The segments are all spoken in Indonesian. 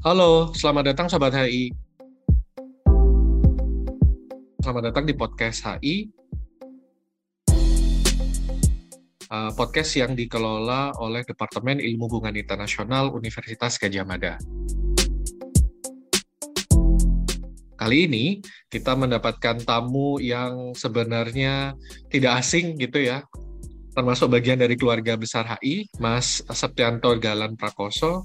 Halo, selamat datang Sobat HI. Selamat datang di podcast HI. Uh, podcast yang dikelola oleh Departemen Ilmu Hubungan Internasional Universitas Gajah Mada. Kali ini kita mendapatkan tamu yang sebenarnya tidak asing gitu ya, termasuk bagian dari keluarga besar HI, Mas Septianto Galan Prakoso,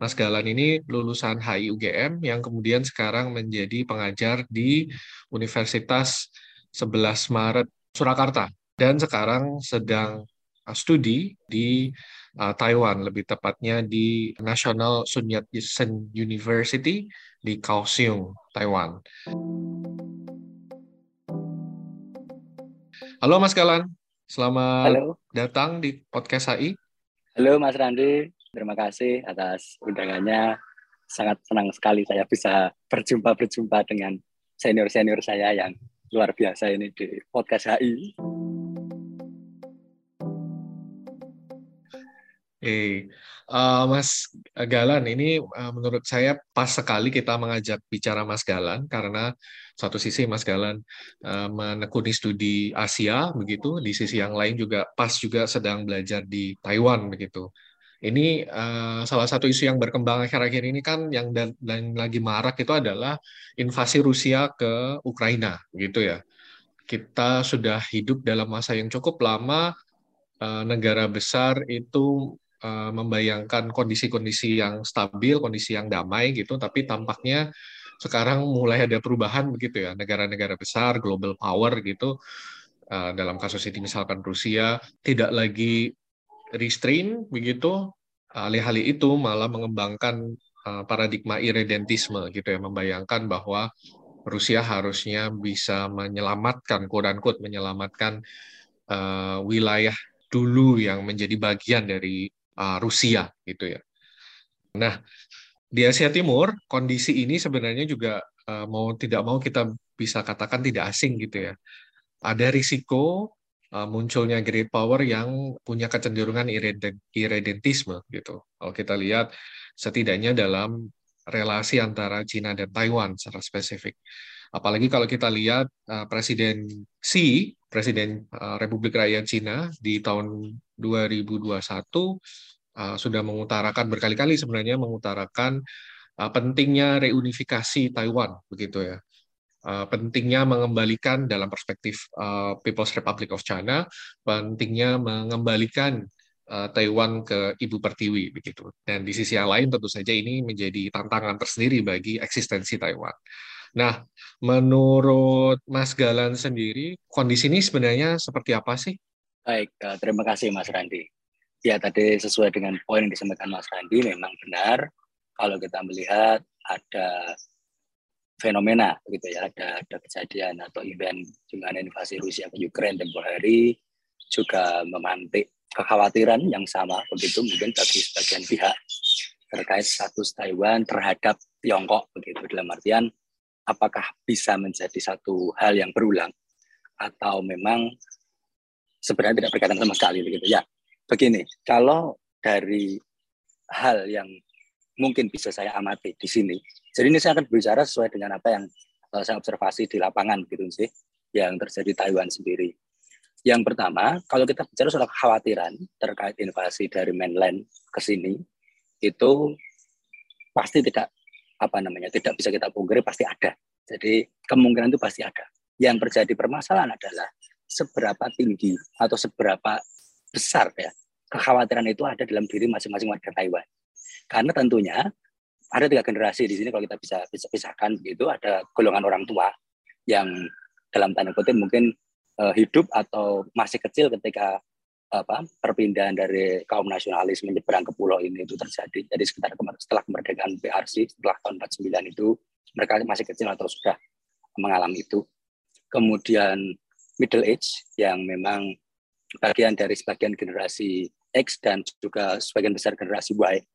Mas Galan ini lulusan HI UGM yang kemudian sekarang menjadi pengajar di Universitas 11 Maret Surakarta dan sekarang sedang uh, studi di uh, Taiwan, lebih tepatnya di National Sun Yat-sen University di Kaohsiung, Taiwan. Halo Mas Galan, selamat Halo. datang di podcast HI. Halo Mas Randi, Terima kasih atas undangannya. Sangat senang sekali saya bisa berjumpa-berjumpa dengan senior-senior saya yang luar biasa ini di podcast HI. Eh, uh, Mas Galan, ini uh, menurut saya pas sekali kita mengajak bicara Mas Galan karena satu sisi Mas Galan uh, menekuni studi Asia begitu, di sisi yang lain juga pas juga sedang belajar di Taiwan begitu. Ini uh, salah satu isu yang berkembang akhir-akhir ini kan yang dan, dan lagi marak itu adalah invasi Rusia ke Ukraina, gitu ya. Kita sudah hidup dalam masa yang cukup lama uh, negara besar itu uh, membayangkan kondisi-kondisi yang stabil, kondisi yang damai gitu, tapi tampaknya sekarang mulai ada perubahan begitu ya. Negara-negara besar, global power gitu, dalam kasus ini misalkan Rusia tidak lagi restrain begitu alih-alih itu malah mengembangkan uh, paradigma irredentisme gitu ya membayangkan bahwa Rusia harusnya bisa menyelamatkan quote menyelamatkan uh, wilayah dulu yang menjadi bagian dari uh, Rusia gitu ya. Nah, di Asia Timur kondisi ini sebenarnya juga uh, mau tidak mau kita bisa katakan tidak asing gitu ya. Ada risiko uh, munculnya great power yang punya kecenderungan irredentisme gitu. Kalau kita lihat setidaknya dalam relasi antara Cina dan Taiwan secara spesifik. Apalagi kalau kita lihat uh, Presiden Xi, Presiden uh, Republik Rakyat Cina di tahun 2021 uh, sudah mengutarakan berkali-kali sebenarnya mengutarakan uh, pentingnya reunifikasi Taiwan begitu ya uh, pentingnya mengembalikan dalam perspektif uh, People's Republic of China, pentingnya mengembalikan uh, Taiwan ke ibu pertiwi begitu. Dan di sisi yang lain tentu saja ini menjadi tantangan tersendiri bagi eksistensi Taiwan. Nah, menurut Mas Galan sendiri, kondisi ini sebenarnya seperti apa sih? Baik, terima kasih Mas Randi. Ya, tadi sesuai dengan poin yang disampaikan Mas Randi, memang benar kalau kita melihat ada fenomena gitu ya. Ada ada kejadian atau event dengan invasi Rusia ke Ukraina tempoh hari juga memantik kekhawatiran yang sama. Begitu mungkin bagi sebagian pihak terkait status Taiwan terhadap Tiongkok begitu. Dalam artian apakah bisa menjadi satu hal yang berulang? Atau memang sebenarnya tidak berkaitan sama sekali begitu. Ya begini. Kalau dari hal yang mungkin bisa saya amati di sini. Jadi ini saya akan berbicara sesuai dengan apa yang uh, saya observasi di lapangan gitu sih, yang terjadi Taiwan sendiri. Yang pertama, kalau kita bicara soal kekhawatiran terkait invasi dari mainland ke sini, itu pasti tidak apa namanya tidak bisa kita pungkiri pasti ada. Jadi kemungkinan itu pasti ada. Yang terjadi permasalahan adalah seberapa tinggi atau seberapa besar ya kekhawatiran itu ada dalam diri masing-masing warga Taiwan. Karena tentunya ada tiga generasi di sini kalau kita bisa, bisa pisahkan begitu ada golongan orang tua yang dalam tanda kutip mungkin uh, hidup atau masih kecil ketika apa perpindahan dari kaum nasionalis menyeberang ke pulau ini itu terjadi. Jadi sekitar setelah kemerdekaan PRC setelah tahun 49 itu mereka masih kecil atau sudah mengalami itu. Kemudian middle age yang memang bagian dari sebagian generasi X dan juga sebagian besar generasi Y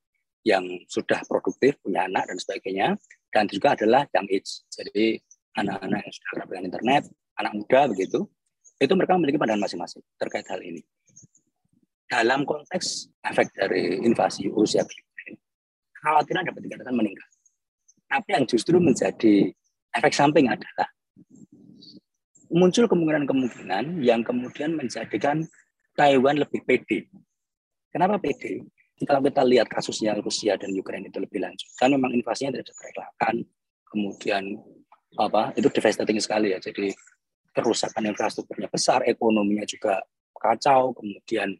yang sudah produktif, punya anak dan sebagainya. Dan juga adalah young age. Jadi anak-anak yang sudah dengan internet, anak muda begitu, itu mereka memiliki pandangan masing-masing terkait hal ini. Dalam konteks efek dari invasi Ukraina, kekhawatiran dapat dikatakan meningkat. Tapi yang justru menjadi efek samping adalah muncul kemungkinan-kemungkinan yang kemudian menjadikan Taiwan lebih pede. Kenapa pede? Kalau kita lihat kasusnya Rusia dan Ukraina itu lebih lanjut, kan memang invasinya tidak terelakkan, kemudian apa itu devastating sekali ya. Jadi kerusakan infrastrukturnya besar, ekonominya juga kacau, kemudian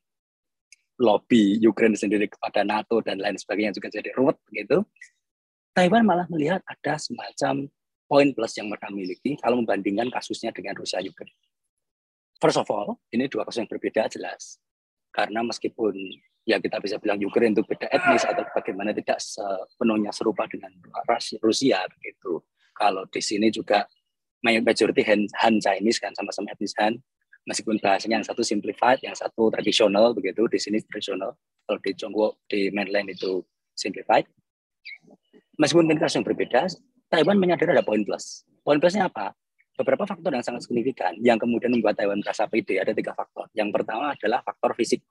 lobby Ukraina sendiri kepada NATO dan lain sebagainya juga jadi ruwet gitu. Taiwan malah melihat ada semacam poin plus yang mereka miliki kalau membandingkan kasusnya dengan Rusia Ukraina. First of all, ini dua kasus yang berbeda jelas. Karena meskipun ya kita bisa bilang Ukraina itu beda etnis atau bagaimana tidak sepenuhnya serupa dengan Rusia begitu. Kalau di sini juga majority Han, Han Chinese kan sama-sama etnis Han, meskipun bahasanya yang satu simplified, yang satu tradisional begitu, di sini tradisional. Kalau di Tiongkok di mainland itu simplified. Meskipun tingkat yang berbeda, Taiwan menyadari ada poin plus. Poin plusnya apa? Beberapa faktor yang sangat signifikan yang kemudian membuat Taiwan merasa pede ada tiga faktor. Yang pertama adalah faktor fisik.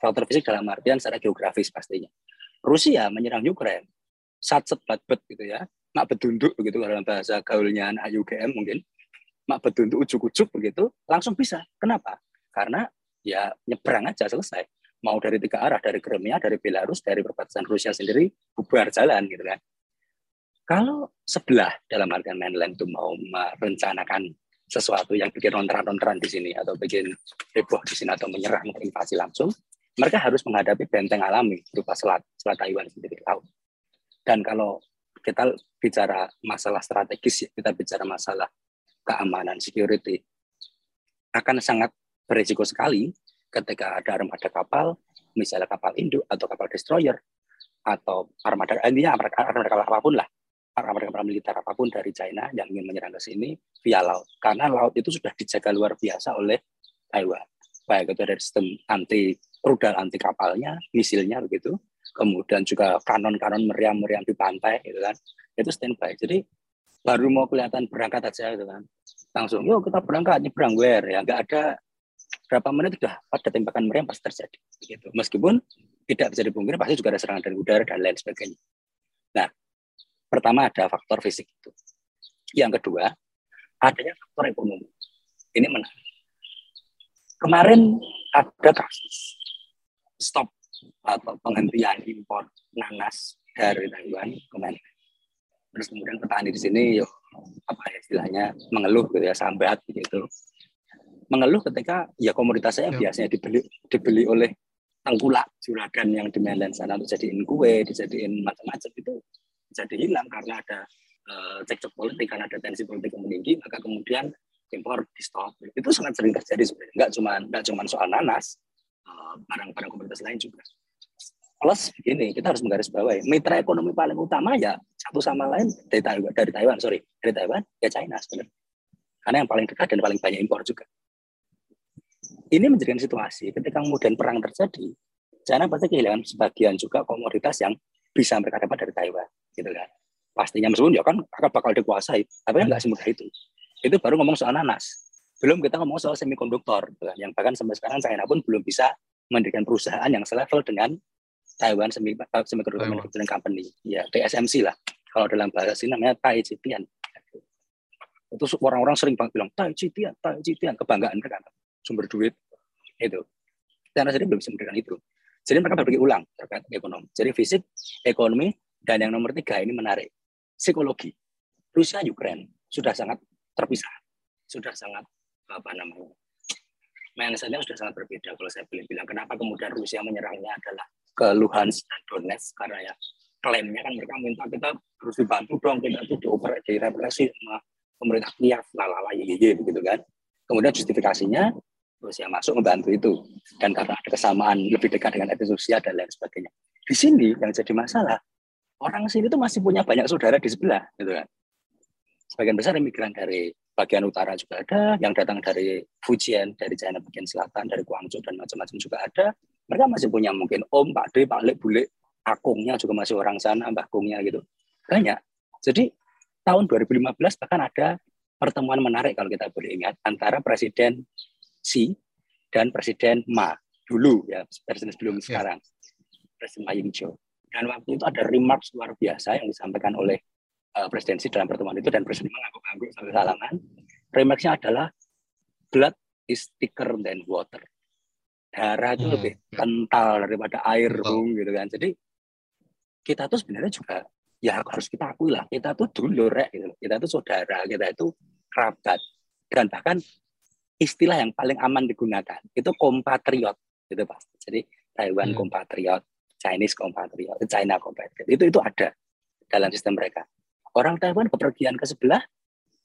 Faktor fisik dalam artian secara geografis pastinya. Rusia menyerang Ukraina sat set bat bet gitu ya, mak bedunduk begitu dalam bahasa gaulnya anak UGM mungkin, mak bedunduk ujuk-ujuk begitu, langsung bisa. Kenapa? Karena ya nyebrang aja selesai. Mau dari tiga arah, dari Crimea, dari Belarus, dari perbatasan Rusia sendiri, bubar jalan gitu kan. Kalau sebelah dalam artian mainland itu mau merencanakan sesuatu yang bikin ronteran-ronteran di sini atau bikin heboh di sini atau menyerang invasi langsung, mereka harus menghadapi benteng alami berupa selat, selat Taiwan sendiri laut. Dan kalau kita bicara masalah strategis, kita bicara masalah keamanan, security, akan sangat berisiko sekali ketika ada armada kapal, misalnya kapal induk atau kapal destroyer, atau armada, intinya armada, armada kapal apa pun lah, kapal-kapal militer apa pun dari China yang ingin menyerang ke sini via laut. Karena laut itu sudah dijaga luar biasa oleh Taiwan. Baik itu dari sistem anti rudal anti kapalnya, misilnya begitu. Kemudian juga kanon-kanon meriam-meriam di pantai gitu kan. Itu standby. Jadi baru mau kelihatan berangkat aja gitu kan. Langsung, yuk kita berangkat nyebrang wer ya. Nggak ada berapa menit sudah pada tembakan meriam pasti terjadi. Gitu. Meskipun tidak bisa dipungkiri pasti juga ada serangan dari udara dan lain sebagainya. Nah, Pertama ada faktor fisik itu. Yang kedua, adanya faktor ekonomi. Ini menarik. Kemarin ada kasus stop atau penghentian impor nanas dari Taiwan kemarin. Terus kemudian petani di sini yuk, apa ya istilahnya mengeluh gitu ya sambat gitu. Mengeluh ketika ya komoditas saya ya. biasanya dibeli dibeli oleh tengkulak juragan yang di mainland sana untuk jadiin kue, dijadiin macam-macam itu jadi hilang karena ada uh, cekcok politik, karena ada tensi politik yang meninggi, maka kemudian impor di stop. Itu sangat sering terjadi sebenarnya. Nggak cuma nggak cuma soal nanas, eh, barang-barang komoditas lain juga. Plus begini, kita harus menggarisbawahi mitra ekonomi paling utama ya satu sama lain dari Taiwan, dari Taiwan, sorry, dari Taiwan ya China sebenarnya. Karena yang paling dekat dan paling banyak impor juga. Ini menjadikan situasi ketika kemudian perang terjadi, China pasti kehilangan sebagian juga komoditas yang bisa mereka dapat dari Taiwan gitu kan pastinya meskipun ya kan akan bakal dikuasai tapi kan nggak semudah itu itu baru ngomong soal nanas. Belum kita ngomong soal semikonduktor gitu kan. yang bahkan sampai sekarang China pun belum bisa mendirikan perusahaan yang selevel dengan Taiwan Semiconductor Manufacturing Company. Ya TSMC lah. Kalau dalam bahasa sini namanya Tai Taijitian itu orang-orang sering banget bilang Tai Tai Taijitian kebanggaan mereka sumber duit itu. Karena jadi belum bisa mendirikan itu. Jadi mereka berbagi ulang terkait ekonomi. Jadi fisik, ekonomi, dan yang nomor tiga ini menarik, psikologi. Rusia Ukraina sudah sangat terpisah, sudah sangat apa namanya mindsetnya sudah sangat berbeda kalau saya pilih bilang. Kenapa kemudian Rusia menyerangnya adalah ke Luhansk dan Donetsk? Karena ya klaimnya kan mereka minta kita harus dibantu dong kita tuh dioper direpresi sama pemerintah Kiev lalala ye begitu kan. Kemudian justifikasinya Rusia masuk membantu itu. Dan karena ada kesamaan lebih dekat dengan etnis Rusia dan lain sebagainya. Di sini yang jadi masalah orang sini itu masih punya banyak saudara di sebelah, gitu kan. Sebagian besar imigran dari bagian utara juga ada, yang datang dari Fujian, dari China bagian selatan, dari Guangzhou dan macam-macam juga ada. Mereka masih punya mungkin om, pak de, pak lek, bule, akungnya juga masih orang sana, mbah kungnya gitu. Banyak. Jadi tahun 2015 bahkan ada pertemuan menarik kalau kita boleh ingat antara Presiden Xi dan Presiden Ma dulu ya, Presiden sebelum ya. sekarang, Presiden Ma Ying-jeou. Dan waktu itu ada remarks luar biasa yang disampaikan oleh uh, presidensi dalam pertemuan itu dan presiden mengangguk-angguk sambil salaman. Remarksnya adalah blood is thicker than water. Darah itu hmm. lebih kental daripada air, bung, gitu kan. Jadi kita tuh sebenarnya juga ya harus kita akui lah, kita tuh dulu rek, gitu. kita tuh saudara, kita itu kerabat, dan bahkan istilah yang paling aman digunakan itu kompatriot, gitu pak. Jadi Taiwan hmm. kompatriot, Chinese kompatriot, China kompatriot, itu itu ada dalam sistem mereka orang Taiwan kepergian ke sebelah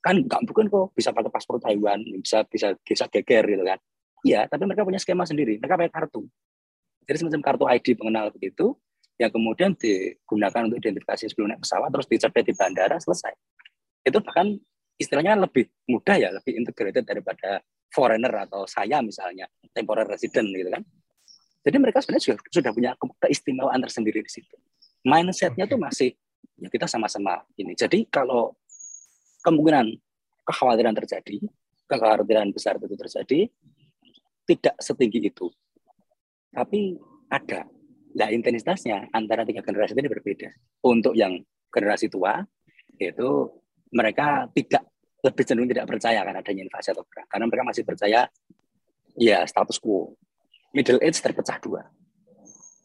kan nggak mungkin kok bisa pakai paspor Taiwan bisa bisa bisa geger gitu kan. Iya tapi mereka punya skema sendiri. Mereka pakai kartu. Jadi semacam kartu ID pengenal begitu yang kemudian digunakan untuk identifikasi sebelum naik pesawat terus dicetak di bandara selesai. Itu bahkan istilahnya lebih mudah ya lebih integrated daripada foreigner atau saya misalnya temporary resident gitu kan. Jadi mereka sebenarnya sudah, sudah punya keistimewaan tersendiri di situ. Mindsetnya tuh masih ya kita sama-sama ini. Jadi kalau kemungkinan kekhawatiran terjadi, kekhawatiran besar itu terjadi, tidak setinggi itu. Tapi ada. Nah, intensitasnya antara tiga generasi ini berbeda. Untuk yang generasi tua, itu mereka tidak lebih cenderung tidak percaya akan adanya invasi atau perang. Karena mereka masih percaya ya status quo. Middle age terpecah dua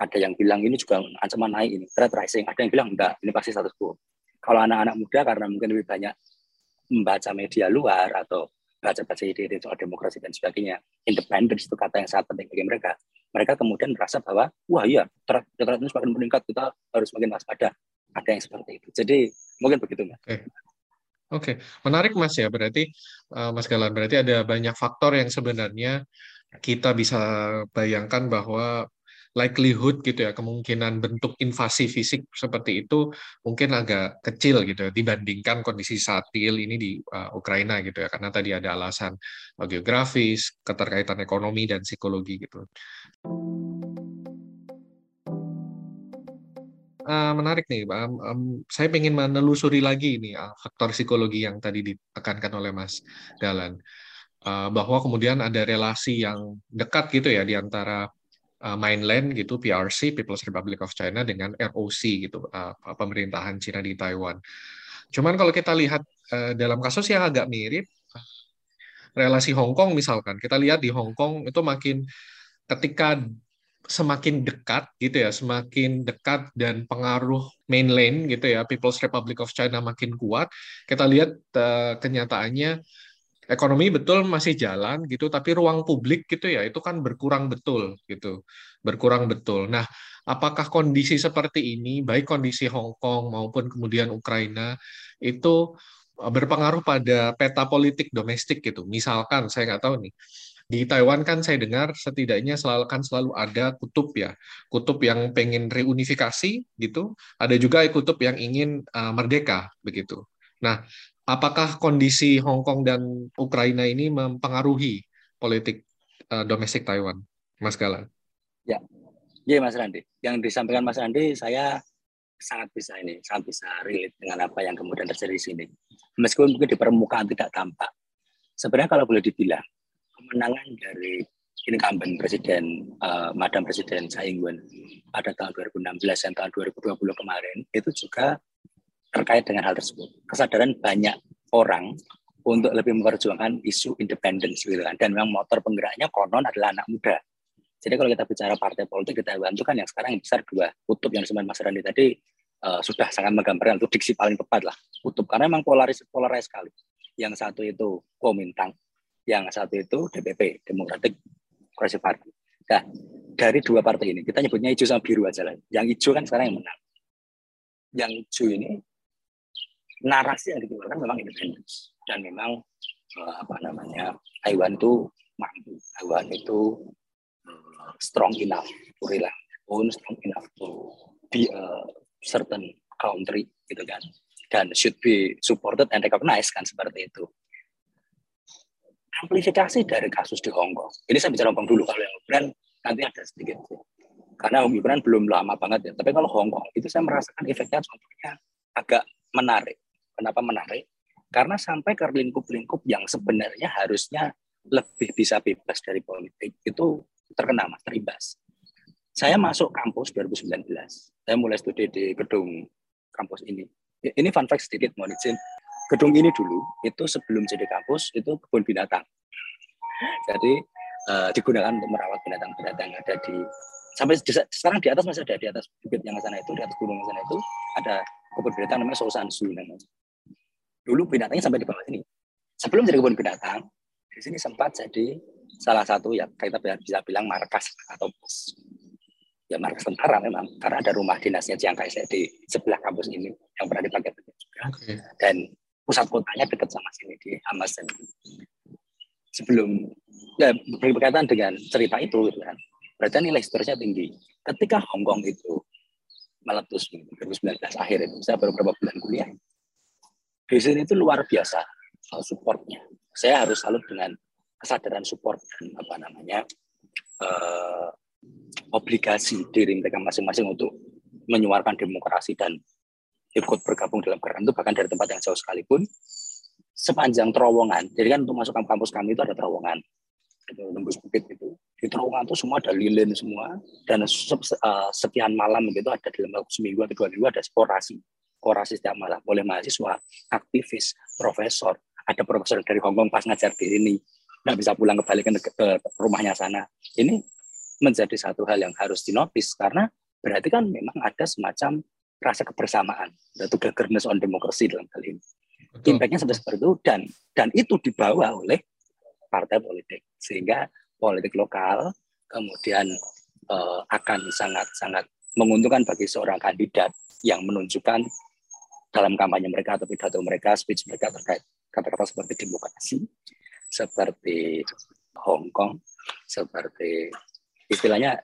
ada yang bilang ini juga ancaman naik ini threat rising. Ada yang bilang enggak ini pasti status quo. Kalau anak-anak muda karena mungkin lebih banyak membaca media luar atau baca-baca ide-ide soal demokrasi dan sebagainya independence itu kata yang sangat penting bagi mereka. Mereka kemudian merasa bahwa wah iya threat, threat ini semakin meningkat kita harus semakin waspada. Ada yang seperti itu. Jadi mungkin begitu mas Oke, okay. menarik mas ya. Berarti uh, mas Galan berarti ada banyak faktor yang sebenarnya kita bisa bayangkan bahwa likelihood gitu ya kemungkinan bentuk invasi fisik seperti itu mungkin agak kecil gitu ya, dibandingkan kondisi satil ini di uh, Ukraina gitu ya. Karena tadi ada alasan uh, geografis, keterkaitan ekonomi dan psikologi gitu. Uh, menarik nih, um, um, saya ingin menelusuri lagi ini uh, faktor psikologi yang tadi ditekankan oleh Mas Galan, uh, bahwa kemudian ada relasi yang dekat gitu ya di antara uh, mainland gitu PRC People's Republic of China dengan ROC gitu uh, pemerintahan Cina di Taiwan. Cuman kalau kita lihat uh, dalam kasus yang agak mirip relasi Hong Kong misalkan kita lihat di Hong Kong itu makin ketika semakin dekat gitu ya semakin dekat dan pengaruh mainland gitu ya People's Republic of China makin kuat kita lihat uh, kenyataannya ekonomi betul masih jalan gitu, tapi ruang publik gitu ya itu kan berkurang betul gitu, berkurang betul. Nah, apakah kondisi seperti ini, baik kondisi Hong Kong maupun kemudian Ukraina itu e, berpengaruh pada peta politik domestik gitu. Misalkan saya nggak tahu nih, di Taiwan kan saya dengar setidaknya selalu kan selalu ada kutub ya, kutub yang pengen reunifikasi gitu, ada juga kutub yang ingin uh, merdeka begitu. Nah, apakah kondisi Hong Kong dan Ukraina ini mempengaruhi politik uh, domestik Taiwan, Mas Gala? Ya, ya Mas Randi. Yang disampaikan Mas Randi, saya sangat bisa ini, sangat bisa relate dengan apa yang kemudian terjadi di sini. Meskipun mungkin di permukaan tidak tampak. Sebenarnya kalau boleh dibilang, kemenangan dari incumbent Presiden, uh, Madam Presiden Tsai Ing-wen pada tahun 2016 dan tahun 2020 kemarin, itu juga terkait dengan hal tersebut. Kesadaran banyak orang untuk lebih memperjuangkan isu independence gitu kan. Dan memang motor penggeraknya konon adalah anak muda. Jadi kalau kita bicara partai politik kita bantu kan yang sekarang yang besar dua kutub yang disebut Mas Randi tadi uh, sudah sangat menggambarkan itu diksi paling tepat lah kutub karena memang polaris polaris sekali. Yang satu itu Komintang, yang satu itu DPP Democratic Progressive Party. Nah, dari dua partai ini kita nyebutnya hijau sama biru aja lah. Yang hijau kan sekarang yang menang. Yang hijau ini narasi yang dikeluarkan memang independen dan memang uh, apa namanya Taiwan itu mampu Taiwan itu uh, strong enough to rely on strong enough to be a certain country gitu kan dan should be supported and recognized kan seperti itu amplifikasi dari kasus di Hong Kong. Ini saya bicara Hong Kong dulu, kalau yang Ukraine nanti ada sedikit. Karena Ukraine belum lama banget ya. Tapi kalau Hong Kong, itu saya merasakan efeknya contohnya agak menarik. Kenapa menarik? Karena sampai ke lingkup-lingkup yang sebenarnya harusnya lebih bisa bebas dari politik, itu terkena mas, teribas. Saya masuk kampus 2019. Saya mulai studi di gedung kampus ini. Ini fun fact sedikit, mohon izin gedung ini dulu itu sebelum jadi kampus itu kebun binatang. Jadi uh, digunakan untuk merawat binatang-binatang yang ada di sampai di, sekarang di atas masih ada di atas bukit yang sana itu di atas gunung yang sana itu ada kebun binatang namanya Sosansu namanya. Dulu binatangnya sampai di bawah sini. Sebelum jadi kebun binatang, di sini sempat jadi salah satu ya kita bisa bilang markas atau pos ya markas tentara memang karena ada rumah dinasnya Chiang Kai-shek di sebelah kampus ini yang pernah dipakai juga okay. dan pusat kotanya dekat sama sini di Amazon. Sebelum ya, berkaitan dengan cerita itu, gitu kan, berarti nilai historisnya tinggi. Ketika Hong Kong itu meletus 2019 akhir itu, saya baru beberapa bulan kuliah. Di sini itu luar biasa supportnya. Saya harus salut dengan kesadaran support apa namanya uh, obligasi diri mereka masing-masing untuk menyuarakan demokrasi dan ikut bergabung dalam gerakan itu bahkan dari tempat yang jauh sekalipun sepanjang terowongan. Jadi kan untuk masuk kampus kami itu ada terowongan. Nembus bukit itu. Di terowongan itu semua ada lilin semua dan uh, sekian malam gitu ada dalam seminggu atau dua minggu ada orasi orasi setiap malam. Oleh mahasiswa aktivis profesor. Ada profesor dari Hongkong pas ngajar di ini nggak bisa pulang kembali ke, ke rumahnya sana. Ini menjadi satu hal yang harus dinotis karena berarti kan memang ada semacam rasa kebersamaan. Yaitu togetherness on demokrasi dalam hal ini. Impactnya sampai seperti itu. Dan dan itu dibawa oleh partai politik. Sehingga politik lokal kemudian uh, akan sangat sangat menguntungkan bagi seorang kandidat yang menunjukkan dalam kampanye mereka atau pidato mereka, speech mereka terkait kata-kata seperti demokrasi, seperti Hong Kong, seperti istilahnya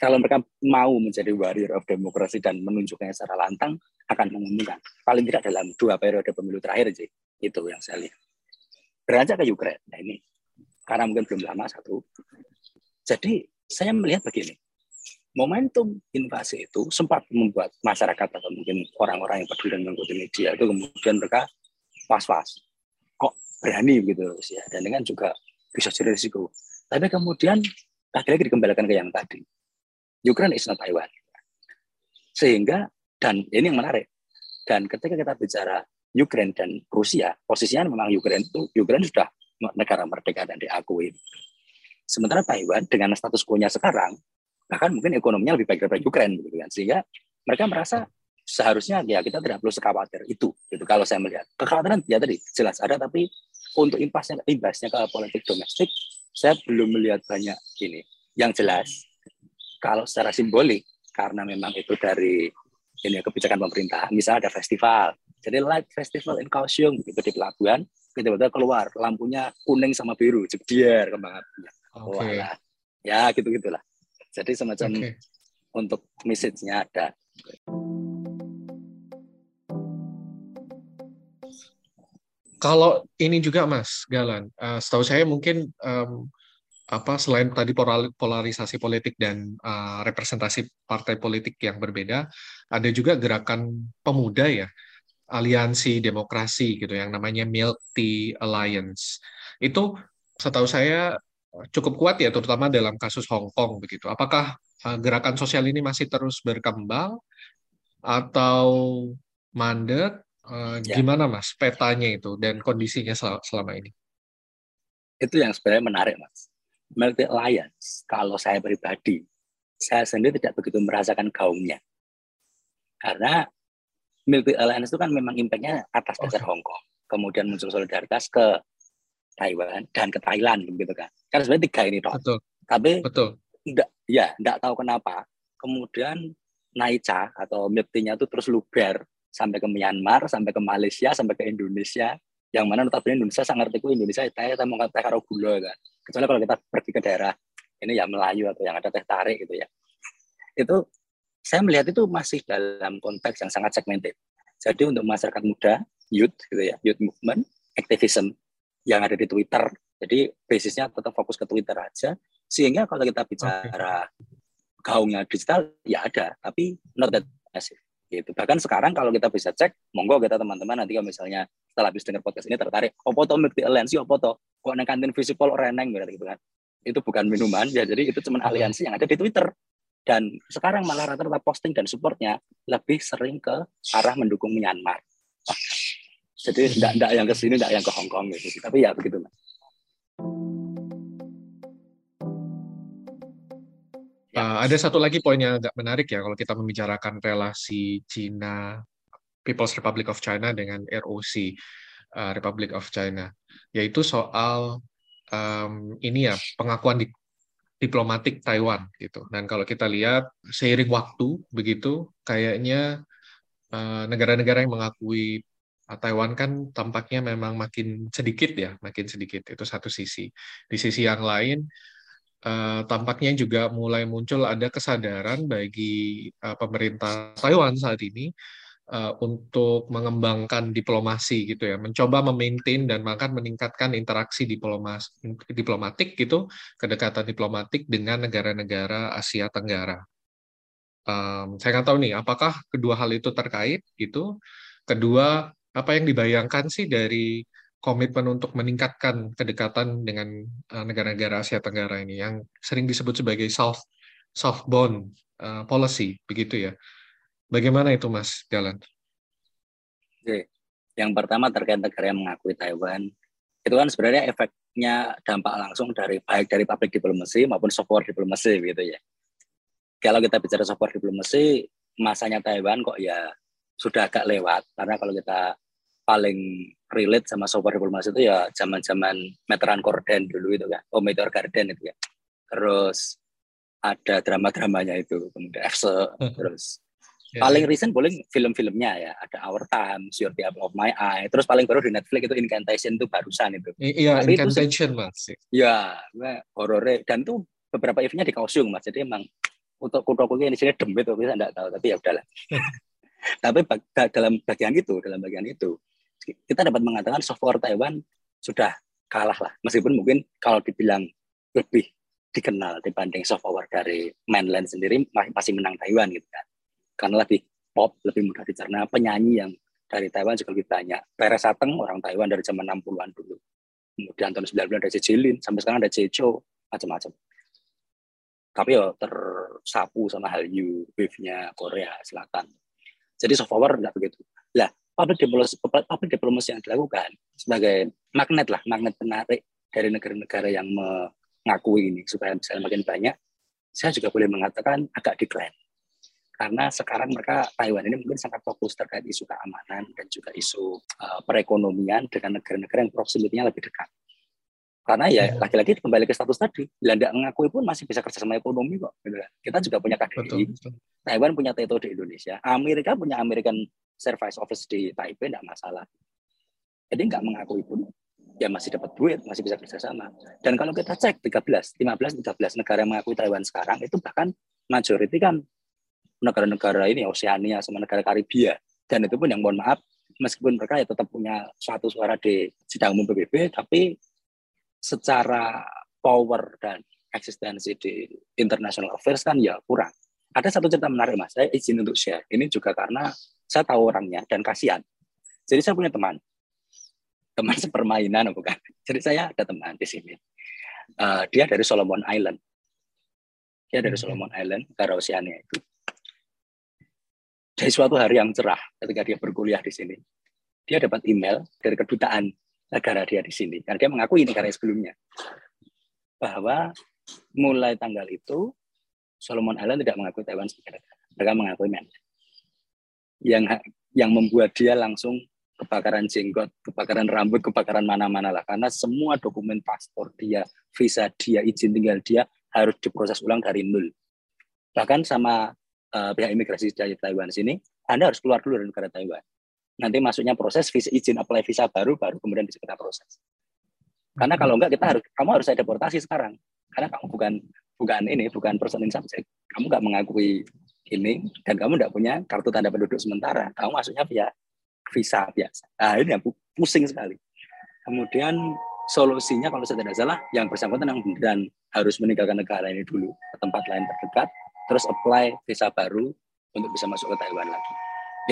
kalau mereka mau menjadi warrior of demokrasi dan menunjukkannya secara lantang akan menguntungkan. Paling tidak dalam dua periode pemilu terakhir sih. Itu yang saya lihat. Beranjak ke Ukraina. Nah ini karena mungkin belum lama satu. Jadi saya melihat begini. Momentum invasi itu sempat membuat masyarakat atau mungkin orang-orang yang peduli dan mengikuti media itu kemudian mereka was-was. Kok berani gitu ya. Dan dengan juga bisa jadi risiko. Tapi kemudian akhirnya dikembalikan ke yang tadi Ukraine is not Taiwan. Sehingga dan ini yang menarik. Dan ketika kita bicara Ukraine dan Rusia, posisinya memang Ukraine itu Ukraine sudah negara merdeka dan diakui. Sementara Taiwan dengan status quo-nya sekarang, bahkan mungkin ekonominya lebih baik daripada Ukraine, gitu kan. Sehingga mereka merasa seharusnya ya kita tidak perlu sekhawatir itu, gitu. Kalau saya melihat kekhawatiran ya tadi jelas ada, tapi untuk imbasnya, imbasnya ke politik domestik, saya belum melihat banyak ini. Yang jelas kalau secara simbolik karena memang itu dari ini kebijakan pemerintah misalnya ada festival jadi light festival in Kaohsiung gitu di pelabuhan tiba-tiba keluar lampunya kuning sama biru jebjer kembang apinya okay. ya gitu gitulah jadi semacam okay. untuk message-nya ada kalau ini juga Mas Galan, uh, setahu saya mungkin um, apa selain tadi polarisasi politik dan uh, representasi partai politik yang berbeda, ada juga gerakan pemuda ya, aliansi demokrasi gitu yang namanya Milk Tea Alliance. Itu setahu saya cukup kuat ya terutama dalam kasus Hong Kong begitu. Apakah uh, gerakan sosial ini masih terus berkembang atau mandek? Uh, ya. Gimana Mas petanya itu dan kondisinya selama ini? Itu yang sebenarnya menarik Mas multi alliance kalau saya pribadi saya sendiri tidak begitu merasakan gaungnya karena multi alliance itu kan memang impactnya atas dasar Hong Kong kemudian muncul solidaritas ke Taiwan dan ke Thailand gitu kan. Kan sebenarnya tiga ini toh. Betul. tapi betul. enggak ya enggak tahu kenapa. Kemudian Naicha atau milk-nya itu terus luber sampai ke Myanmar sampai ke Malaysia sampai ke Indonesia. Yang mana notabene Indonesia sangat ngerti Indonesia teh kita mau teh karo gula kan. Kecuali kalau kita pergi ke daerah ini ya Melayu atau yang ada teh tarik gitu ya. Itu saya melihat itu masih dalam konteks yang sangat segmented. Jadi untuk masyarakat muda youth gitu ya youth movement activism yang ada di Twitter Jadi basisnya tetap fokus ke Twitter aja. Sehingga kalau kita bicara okay. gaungnya digital, ya ada, tapi not that massive. Gitu. Bahkan sekarang kalau kita bisa cek, monggo kita teman-teman nanti kalau misalnya setelah habis dengar podcast ini tertarik, opo to milk alliance, opo to, kok neng kantin visible reneng gitu kan. Itu bukan minuman, ya jadi itu cuma aliansi yang ada di Twitter. Dan sekarang malah rata-rata posting dan supportnya lebih sering ke arah mendukung Myanmar. Jadi tidak tidak yang ke sini, tidak yang ke Hong Kong gitu. Tapi ya begitu mas. Uh, ada satu lagi poin yang agak menarik ya kalau kita membicarakan relasi Cina, People's Republic of China dengan ROC, uh, Republic of China, yaitu soal um, ini ya pengakuan di, diplomatik Taiwan gitu. Dan kalau kita lihat seiring waktu begitu, kayaknya uh, negara-negara uh, yang mengakui Taiwan kan tampaknya memang makin sedikit ya, makin sedikit. Itu satu sisi. Di sisi yang lain, uh, tampaknya juga mulai muncul ada kesadaran bagi uh, pemerintah Taiwan saat ini uh, untuk mengembangkan diplomasi gitu ya, mencoba memaintain dan bahkan meningkatkan interaksi diplomas, diplomatik gitu, kedekatan diplomatik dengan negara-negara Asia Tenggara. Um, saya nggak tahu nih, apakah kedua hal itu terkait gitu? Kedua, apa yang dibayangkan sih dari komitmen untuk meningkatkan kedekatan dengan eh, negara-negara Asia Tenggara ini yang sering disebut sebagai soft soft bond uh, policy begitu ya. Bagaimana itu Mas Jalan? Oke. Yang pertama terkait negara yang mengakui Taiwan itu kan sebenarnya efeknya dampak langsung dari baik dari public diplomacy maupun software diplomacy gitu ya. Kalau kita bicara software diplomacy masanya Taiwan kok ya sudah agak lewat karena kalau kita paling relate sama software diplomasi itu ya zaman-zaman Meteran Corden dulu itu kan, oh Meteor Garden itu ya. Terus ada drama-dramanya itu, kemudian Efse, terus yeah. paling recent boleh film-filmnya ya, ada Our Time, Your the Apple of My Eye, terus paling baru di Netflix itu Incantation itu barusan itu. Iya, Tapi Incantation itu, mas. Ya, horor dan tuh beberapa eventnya di Kaohsiung mas, jadi emang untuk kuda-kuda di sini dem itu bisa enggak tahu, tapi ya udahlah. Tapi dalam bagian itu, dalam bagian itu, kita dapat mengatakan software Taiwan sudah kalah lah. Meskipun mungkin kalau dibilang lebih dikenal dibanding software dari mainland sendiri masih menang Taiwan gitu kan. Karena lebih pop, lebih mudah dicerna. Penyanyi yang dari Taiwan juga lebih banyak. Pere Sateng orang Taiwan dari zaman 60-an dulu. Kemudian tahun 90 ada Jilin, sampai sekarang ada Jejo, macam-macam. Tapi ya tersapu sama Hallyu, wave-nya Korea Selatan. Jadi soft power nggak begitu. Lah, public diplomacy, public diplomacy yang dilakukan sebagai magnet lah, magnet penarik dari negara-negara yang mengakui ini supaya bisa makin banyak. Saya juga boleh mengatakan agak decline. Karena sekarang mereka Taiwan ini mungkin sangat fokus terkait isu keamanan dan juga isu uh, perekonomian dengan negara-negara yang proximity-nya lebih dekat. Karena ya, ya lagi-lagi kembali ke status tadi, Belanda mengakui pun masih bisa kerja sama ekonomi kok. Gitu. Kita juga punya KDI, Taiwan punya TETO di Indonesia, Amerika punya American Service Office di Taipei, tidak masalah. Jadi nggak mengakui pun, ya masih dapat duit, masih bisa kerjasama. Dan kalau kita cek 13, 15, 13 negara yang mengakui Taiwan sekarang, itu bahkan majority kan negara-negara ini, Oceania, sama negara Karibia. Dan itu pun yang mohon maaf, meskipun mereka ya tetap punya suatu suara di sidang umum PBB, tapi secara power dan eksistensi di international affairs kan ya kurang. Ada satu cerita menarik mas, saya izin untuk share. Ini juga karena saya tahu orangnya dan kasihan. Jadi saya punya teman, teman sepermainan bukan. Jadi saya ada teman di sini. Uh, dia dari Solomon Island. Dia dari Solomon Island, negara Oceania itu. Dari suatu hari yang cerah ketika dia berkuliah di sini, dia dapat email dari kedutaan negara dia di sini. Karena dia mengakui negara sebelumnya. Bahwa mulai tanggal itu, Solomon Island tidak mengakui Taiwan sebagai negara. Mereka mengakui mainland. Yang yang membuat dia langsung kebakaran jenggot, kebakaran rambut, kebakaran mana-mana lah. Karena semua dokumen paspor dia, visa dia, izin tinggal dia harus diproses ulang dari nol. Bahkan sama uh, pihak imigrasi dari Taiwan sini, Anda harus keluar dulu dari negara Taiwan nanti masuknya proses visa, izin apply visa baru baru kemudian bisa kita proses. Karena kalau enggak kita harus kamu harus ada deportasi sekarang. Karena kamu bukan bukan ini bukan person in subject. Kamu enggak mengakui ini dan kamu enggak punya kartu tanda penduduk sementara. Kamu masuknya via visa biasa. Nah, ini yang pusing sekali. Kemudian solusinya kalau saya tidak salah yang bersangkutan yang beneran harus meninggalkan negara ini dulu ke tempat lain terdekat terus apply visa baru untuk bisa masuk ke Taiwan lagi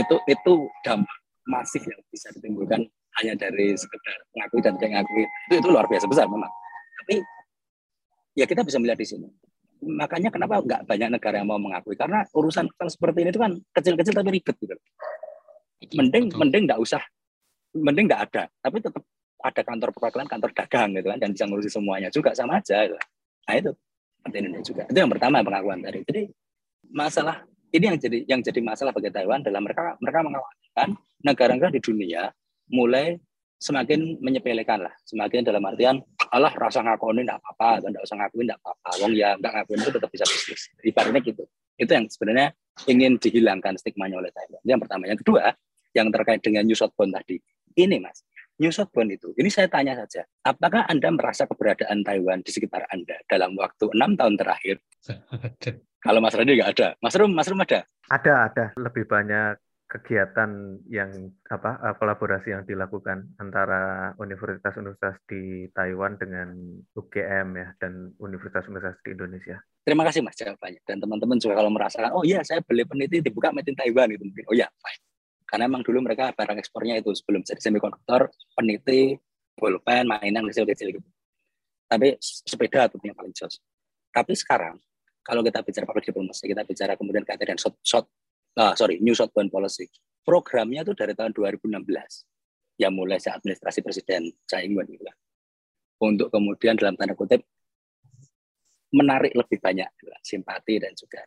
itu itu dampak masif yang bisa ditimbulkan hanya dari sekedar mengakui dan tidak mengakui itu itu luar biasa besar memang. Tapi ya kita bisa melihat di sini. Makanya kenapa nggak banyak negara yang mau mengakui? Karena urusan seperti ini itu kan kecil-kecil tapi ribet gitu. Mending Betul. mending nggak usah. Mending nggak ada. Tapi tetap ada kantor perwakilan kantor dagang gitu kan dan bisa ngurusi semuanya juga sama aja gitu. nah itu. Seperti ini juga. Itu yang pertama pengakuan tadi. Jadi masalah ini yang jadi yang jadi masalah bagi Taiwan dalam mereka mereka mengatakan negara-negara di dunia mulai semakin menyepelekan lah. Semakin dalam artian Allah rasa ngakoni enggak apa-apa atau enggak usah ngakuin enggak apa-apa wong ya enggak ngakuin itu tetap bisa bisnis. Ibaratnya gitu. Itu yang sebenarnya ingin dihilangkan stigmanya oleh Taiwan. Yang pertama. Yang kedua yang terkait dengan New Southbound tadi. Ini mas New Southbound itu ini saya tanya saja apakah anda merasa keberadaan Taiwan di sekitar anda dalam waktu enam tahun terakhir? Kalau Mas Radi nggak ada. Mas Rum Mas Rum ada? Ada ada. Lebih banyak kegiatan yang apa eh, kolaborasi yang dilakukan antara universitas-universitas di Taiwan dengan UGM ya dan universitas-universitas di Indonesia. Terima kasih Mas jawabannya dan teman-teman juga kalau merasakan oh iya saya beli peneliti dibuka metin Taiwan itu mungkin oh iya karena emang dulu mereka barang ekspornya itu sebelum jadi semikonduktor peneliti pulpen mainan kecil-kecil gitu. Tapi sepeda itu yang paling jos. Tapi sekarang kalau kita bicara public diplomacy kita bicara kemudian kaitan short, short uh, sorry New Southbound Policy. Programnya itu dari tahun 2016 yang mulai saat administrasi Presiden Ing-wen gitu Untuk kemudian dalam tanda kutip menarik lebih banyak gitu simpati dan juga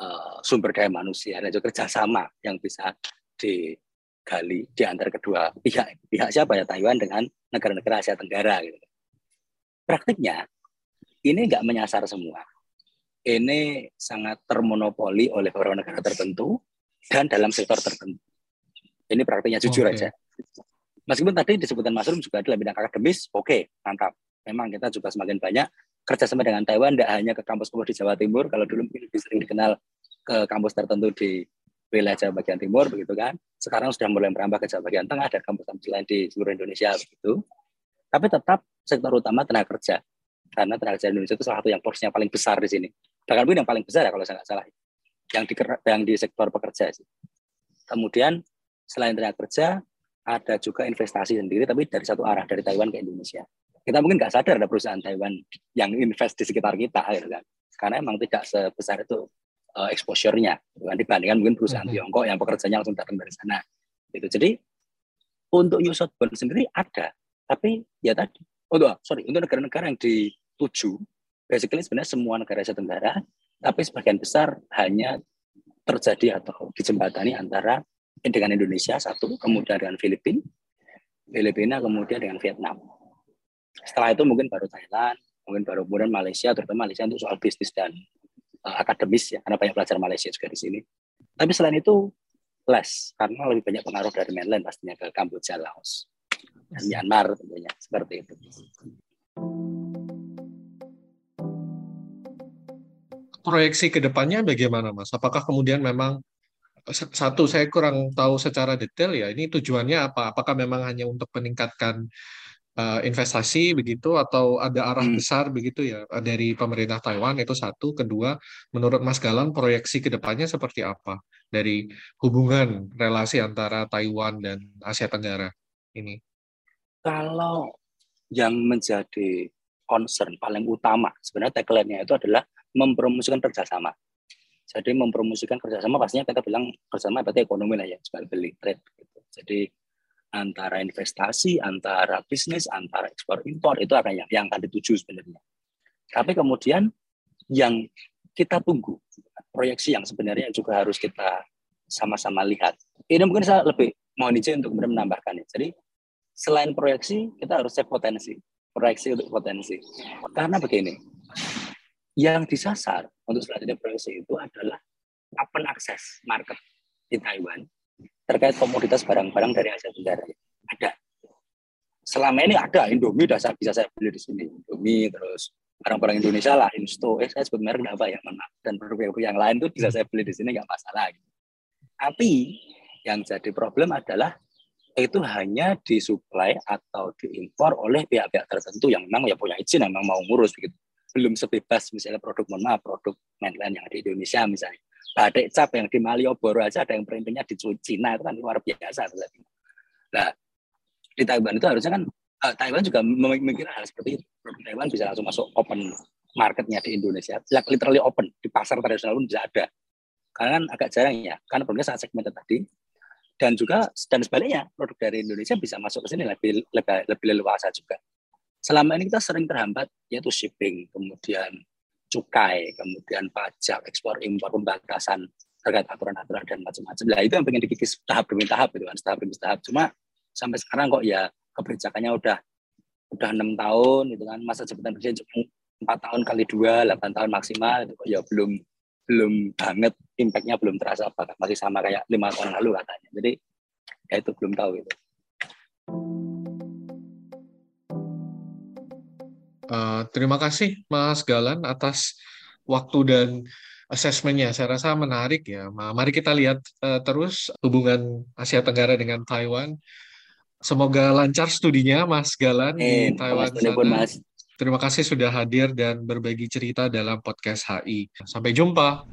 uh, sumber daya manusia dan juga kerjasama yang bisa digali di antara kedua pihak. Pihak siapa ya Taiwan dengan negara-negara Asia Tenggara gitu. Praktiknya ini nggak menyasar semua ini sangat termonopoli oleh beberapa negara tertentu dan dalam sektor tertentu. Ini praktiknya jujur okay. aja. Meskipun tadi disebutkan Mas Rum juga adalah bidang akademis, oke, okay, mantap. Memang kita juga semakin banyak kerjasama dengan Taiwan, tidak hanya ke kampus-kampus di Jawa Timur, kalau dulu mungkin lebih sering dikenal ke kampus tertentu di wilayah Jawa bagian timur, begitu kan. Sekarang sudah mulai merambah ke Jawa bagian tengah, dan kampus-kampus lain di seluruh Indonesia, begitu. Tapi tetap sektor utama tenaga kerja, karena tenaga kerja Indonesia itu salah satu yang porsinya paling besar di sini bahkan mungkin yang paling besar ya kalau saya nggak salah yang di yang di sektor pekerja sih. Kemudian selain tenaga kerja ada juga investasi sendiri tapi dari satu arah dari Taiwan ke Indonesia. Kita mungkin nggak sadar ada perusahaan Taiwan yang invest di sekitar kita gitu kan. Karena emang tidak sebesar itu uh, exposure-nya gitu kan dibandingkan mungkin perusahaan mm -hmm. Tiongkok yang pekerjanya langsung datang dari sana. Gitu. Jadi untuk New Southbound sendiri ada, tapi ya tadi, oh sorry, untuk negara-negara yang dituju basically sebenarnya semua negara Asia Tenggara, tapi sebagian besar hanya terjadi atau dijembatani antara dengan Indonesia satu, kemudian dengan Filipina, Filipina kemudian dengan Vietnam. Setelah itu mungkin baru Thailand, mungkin baru kemudian Malaysia, terutama Malaysia untuk soal bisnis dan uh, akademis ya, karena banyak pelajar Malaysia juga di sini. Tapi selain itu less, karena lebih banyak pengaruh dari mainland pastinya ke Kamboja, Laos, dan Myanmar tentunya seperti itu. Proyeksi ke depannya bagaimana, Mas? Apakah kemudian memang satu saya kurang tahu secara detail ya, ini tujuannya apa? Apakah memang hanya untuk meningkatkan uh, investasi begitu atau ada arah hmm. besar begitu ya dari pemerintah Taiwan itu satu, kedua menurut Mas Galan proyeksi ke depannya seperti apa dari hubungan relasi antara Taiwan dan Asia Tenggara ini? Kalau yang menjadi concern paling utama sebenarnya tagline-nya itu adalah mempromosikan kerjasama. Jadi mempromosikan kerjasama pastinya kita bilang kerjasama berarti ekonomi lah ya, jual beli trade. Gitu. Jadi antara investasi, antara bisnis, antara ekspor impor itu akan yang, yang akan dituju sebenarnya. Tapi kemudian yang kita tunggu proyeksi yang sebenarnya juga harus kita sama-sama lihat. Ini mungkin saya lebih mohon izin untuk kemudian menambahkan ya. Jadi selain proyeksi kita harus cek potensi, proyeksi untuk potensi. Karena begini, yang disasar untuk selanjutnya proyeksi itu adalah open access market di Taiwan terkait komoditas barang-barang dari Asia Tenggara. Ada. Selama ini ada Indomie sudah saya, bisa saya beli di sini. Indomie terus barang-barang Indonesia lah, Insto, eh saya sebut merek apa ya, maaf. Dan produk yang lain itu bisa saya beli di sini nggak masalah. Gitu. Tapi yang jadi problem adalah itu hanya disuplai atau diimpor oleh pihak-pihak tertentu yang memang ya punya izin yang memang mau ngurus begitu belum sebebas misalnya produk mohon maaf produk mainland yang di Indonesia misalnya. Batik cap yang di Malioboro aja ada yang printingnya di Cina itu kan luar biasa nah di Taiwan itu harusnya kan uh, Taiwan juga memikir hal seperti itu. Produk Taiwan bisa langsung masuk open marketnya di Indonesia. Like literally open di pasar tradisional pun bisa ada. Karena kan agak jarang ya karena produknya sangat segmented tadi. Dan juga dan sebaliknya produk dari Indonesia bisa masuk ke sini lebih lebih lebih leluasa juga selama ini kita sering terhambat yaitu shipping, kemudian cukai, kemudian pajak, ekspor impor, pembatasan terkait aturan-aturan dan macam-macam. Nah itu yang pengen dikikis tahap demi tahap itu kan, tahap demi tahap. Cuma sampai sekarang kok ya kebijakannya udah udah enam tahun itu kan masa jabatan presiden empat tahun kali dua, delapan tahun maksimal itu ya belum belum banget impactnya belum terasa apakah masih sama kayak lima tahun lalu katanya. Jadi ya itu belum tahu itu. Uh, terima kasih Mas Galan atas waktu dan asesmennya. Saya rasa menarik ya. Mari kita lihat uh, terus hubungan Asia Tenggara dengan Taiwan. Semoga lancar studinya Mas Galan eh, di Taiwan sana. Mas. Terima kasih sudah hadir dan berbagi cerita dalam podcast HI. Sampai jumpa.